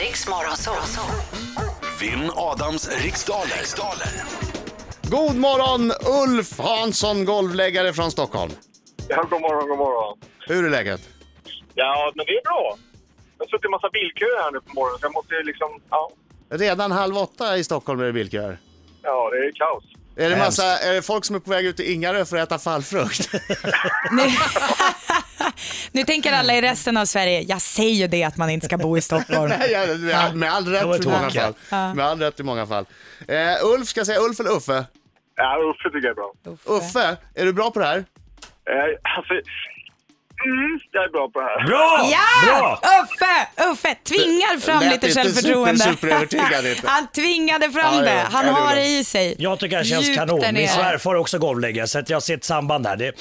Riks Morgonzoo. Vinn Adams riksdaler. riksdaler. God morgon Ulf Hansson, golvläggare från Stockholm. Ja, god morgon, god morgon. Hur är läget? Ja, men det är bra. Jag har suttit i massa bilköer här nu på morgonen, så jag måste ju liksom... Ja, Redan halv åtta i Stockholm är det bilköer. ja det är kaos. Är det, massa, är det folk som är på väg ut till Ingarö för att äta fallfrukt? Nu, tänker alla i resten av Sverige, jag säger ju det att man inte ska bo i Stockholm. Nej, ja, med, all- med rätt i många fall. Med all rätt i många fall. Eh, Ulf, ska jag säga Ulf eller Uffe? Ja, Uffe tycker jag är bra. Uffe, är du bra på det här? Eh, alltså... Mm, jag är bra på det här. Bra! Ja! Bra! Uffe, Uffe tvingar fram Lät lite inte självförtroende. super- superövertygad inte. Han tvingade fram Ja, ja, det. Han jag har det i sig. Jag tycker det känns Djupt kanon. Min svärfar är också golvläggare så att jag ser ett samband där. Det,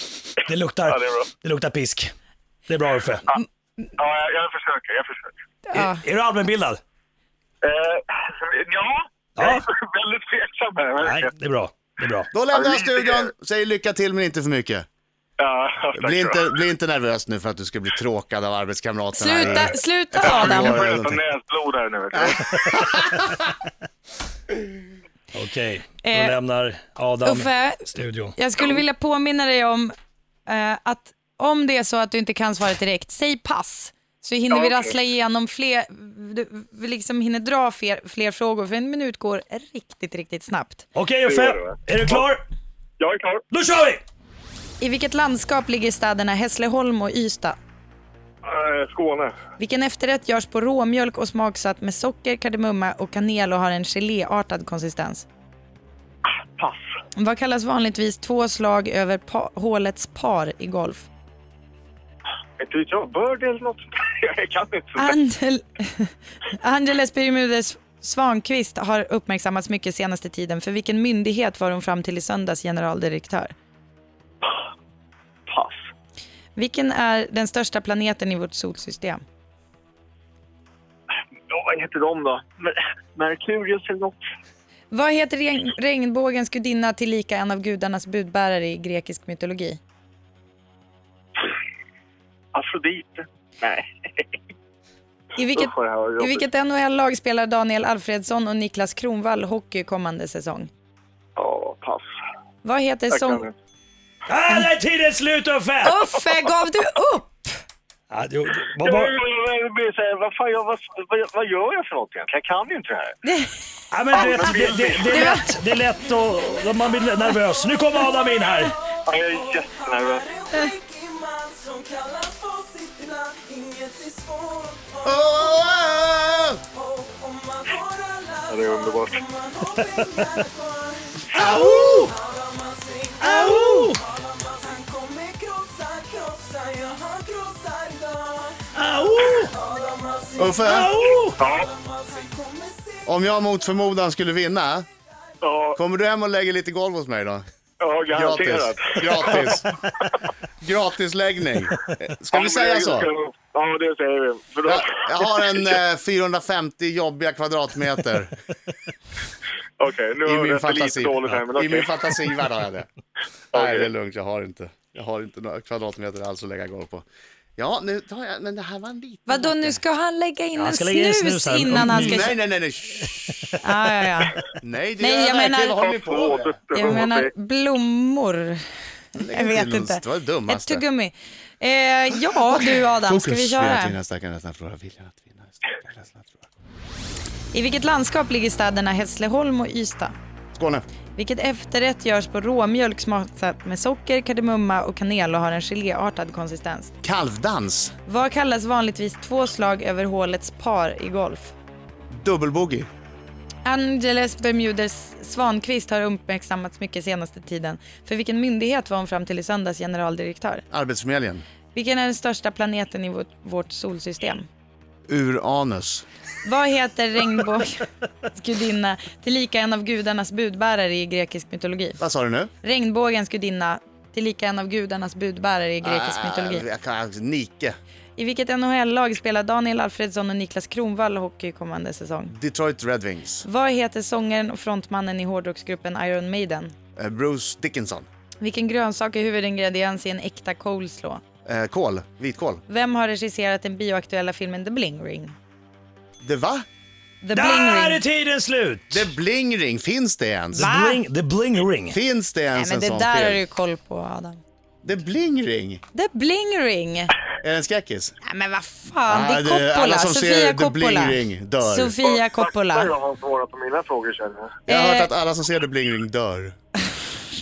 det, luktar, Ja, det det luktar pisk. Det är bra Uffe. Ja, jag, jag försöker, jag försöker. Ja. Är, är du allmänbildad? Eh, ja, jag är väldigt tveksam här. Nej, det är bra. Det är bra. Då lämnar jag studion, säger lycka till men inte för mycket. Ja, tack Bli så. inte, bli inte nervös nu för att du ska bli tråkad av arbetskamraterna. Sluta, sluta Ja, Adam. Jag får nästan någonting. näsblod här nu. Vet du. Okej, då Eh, lämnar Adam Uffe, studion. jag skulle vilja påminna dig om eh, att om det är så att du inte kan svara direkt, säg pass. Så hinner Ja, vi rassla igenom fler, du, vi liksom hinner dra fler, fler frågor, för en minut går riktigt, riktigt snabbt. Okej Det Uffe, är du klar? Jag är klar. Då kör vi! I vilket landskap ligger städerna Hässleholm och Ystad? Eh, Skåne. Vilken efterrätt görs på råmjölk och smaksatt med socker, kardemumma och kanel och har en geléartad konsistens? Pass. Vad kallas vanligtvis två slag över pa- hålets par i golf? Inte vet jag. Bird eller något. Jag kan inte. Angel... Angeles Bermudez Svankvist har uppmärksammats mycket senaste tiden. För vilken myndighet var hon fram till i söndags generaldirektör? Pass. Vilken är den största planeten i vårt solsystem? Ja, vad heter de då? Mer- Merkurius eller något? Vad heter regn- regnbågens gudinna tillika en av gudarnas budbärare i grekisk mytologi? Afrodite? Nej. I vilket, i vilket NHL-lag spelar Daniel Alfredsson och Niklas Kronwall hockey kommande säsong? Ja, pass. Vad heter sång... Ah, där är tiden slut Uffe! Uffe, gav du upp? Ja, du, vad, vad, vad, fan, jag, vad, vad, vad gör jag för något egentligen? Jag kan ju inte det här. ja, men det, det, det, det, är lätt, det är lätt och man blir nervös. Nu kommer Adam in här. Ja, jag är jättenervös. Åh, åh, Ja, det är underbart. Au! Au! Au! åh! Uffe, Au! Ja, om jag mot förmodan skulle vinna, ja, kommer du hem och lägger lite golv hos mig då? Ja Gratis. garanterat. Gratis. Gratisläggning. Ska vi säga så? Ja, det säger vi. Jag, jag har en eh, 450 jobbiga kvadratmeter Okej, nu i har min jag lite fantasi. dåligt här, men I okej. min fantasivärld har jag det. Nej, Okej. det är lugnt. Jag har inte. Jag har inte några kvadratmeter alls att lägga golv på. Ja, nu tar jag, men det här var en liten Vadå, nu ska han lägga in han en ska lägga in snus, snus här. innan han ska... Nej, nej, nej, nej. Shh. Ja, ja, ja. Nej, det Nej, jag jag verkligen. menar- Vad håller ni på med? Jag menar blommor. Jag vet inte. Det var det Ett dummaste. tuggummi. Eh, ja, du Adam, ska vi köra? I vilket landskap ligger städerna Hässleholm och Ystad? Skåne. Vilket efterrätt görs på råmjölk smaksatt med socker, kardemumma och kanel och har en geléartad konsistens? Kalvdans. Vad kallas vanligtvis två slag över hålets par i golf? Dubbelbogey. Angeles Bermudez Svankvist har uppmärksammats mycket senaste tiden. För vilken myndighet var hon fram till i söndags generaldirektör? Arbetsförmedlingen. Vilken är den största planeten i vårt, vårt solsystem? Uranus. Vad heter regnbågens gudinna, tillika en av gudarnas budbärare i grekisk mytologi? Vad sa du nu? Regnbågens gudinna, tillika en av gudarnas budbärare i grekisk mytologi. Ah, jag kan, Nike. I vilket NHL-lag spelar Daniel Alfredsson och Niklas Kronwall hockey kommande säsong? Detroit Red Wings. Vad heter sångaren och frontmannen i hårdrocksgruppen Iron Maiden? Eh, Bruce Dickinson. Vilken grönsak är huvudingrediens i en äkta coleslaw? Eh, kål. Vitkål. Vem har regisserat den bioaktuella filmen The Bling Ring? Det va? The Där bling är ring. tiden slut! Det blingring, finns det ens? Va? Bling, the bling ring. Finns det Nej, ens men en det sån där har du film? ju koll på Adam. Det blingring? The bling ring. Är det en skräckis? Nej men vad fan, det det- är alla Coppola. som ser Sofia The Bling Coppola. Ring dör. Sofia Jag Coppola. har svarat på mina frågor känner jag. Jag har hört Eh. att alla som ser The Blingring dör.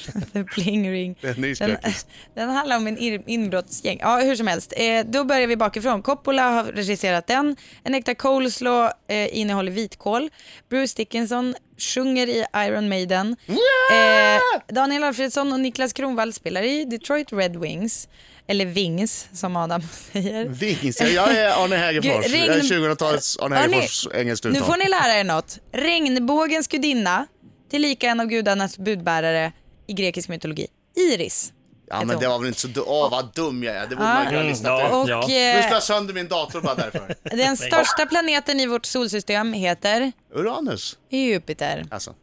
The bling ring. Den, den handlar om en inbrottsgäng. Ja, hur som helst. Eh, då börjar vi bakifrån. Coppola har regisserat den. En äkta coleslaw eh, innehåller vitkål. Bruce Dickinson sjunger i Iron Maiden. Eh, Daniel Alfredsson och Niklas Kronwall spelar i Detroit Red Wings. Eller Wings, som Adam säger. Vings, jag är Arne Hägerfors. Gud, regn- Jag är 2000-talets Arne Hörni, Hägerfors engelskt Nu uttal. får ni lära er något. Regnbågens gudinna, tillika en av gudarnas budbärare i grekisk mytologi. Iris. Ja men det var väl inte så... du- Åh vad dum jag är. Det borde Ja. man kunna Mm, lista ja. ut. Och Nu eh, ska jag sönder min dator bara därför. den största planeten i vårt solsystem heter Uranus. Jupiter. Alltså.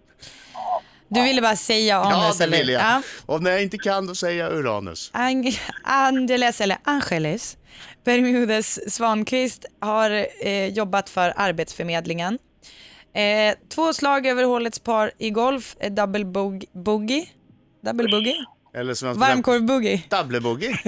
Du ville bara säga Ja, Anus det eller? vill jag. Ja. Och när jag inte kan då säger jag Uranus. Ang- Angeles, eller Angeles, Bermudes Svankvist har eh, jobbat för Arbetsförmedlingen. Eh, två slag över hålets par i golf, eh, double bog- boogie. Double boogie? Eller som jag Varmkorv boogie.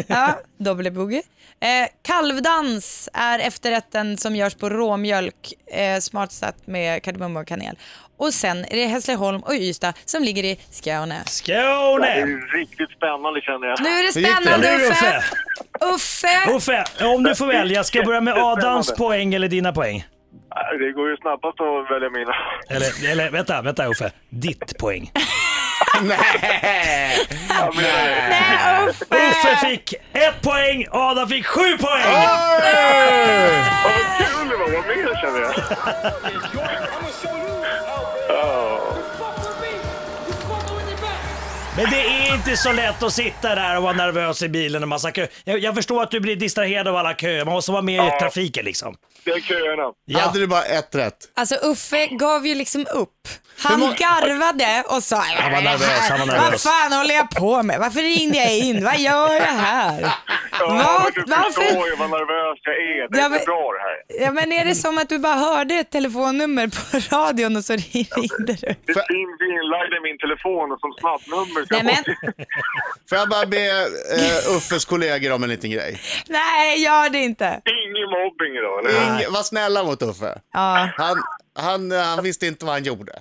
Ja, double boogie. Eh, kalvdans är efterrätten som görs på råmjölk, eh, smartsatt med kardemumma och kanel. Och sen är det Hässleholm och Ystad som ligger i Skåne. Det Skåne! är riktigt spännande känner jag. Nu är det Hur gick det? spännande Nu Uffe! Uffe! Uffe! Uffe, om du får välja, ska jag börja med Adams poäng eller dina poäng? Det går ju snabbast att välja mina. Eller, eller vänta, vänta Uffe. Ditt poäng. Nej! Nej, Uffe! Uffe fick ett poäng, Adam fick sju poäng! vad kul det var att vara med känner jag. Men det är inte så lätt att sitta där och vara nervös i bilen och massa kö. Jag, jag förstår att du blir distraherad av alla köer, man måste vara med i Ja. trafiken liksom. Det är köerna. Ja. Hade du bara ett rätt? Alltså Uffe gav ju liksom upp. Han garvade och sa Han var nervös, han var Vad nervös. fan håller jag på med? Varför ringde jag in? Vad gör jag här? Ja, Vad- men du varför- förstår ju vad nervös jag är. Det är Ja, inte men- bra det här. Ja, men är det som att du bara hörde ett telefonnummer på radion och så ringde du? Det finns ju i min telefon och som snabbnummer. så Nej, jag men- måste- Får jag bara be uh, Uffes kollegor om en liten grej? Nej, gör det inte. Ingen mobbing idag, eller? Ing, var snälla mot Uffe. Ja. Han, han, eh, han visste inte vad han gjorde.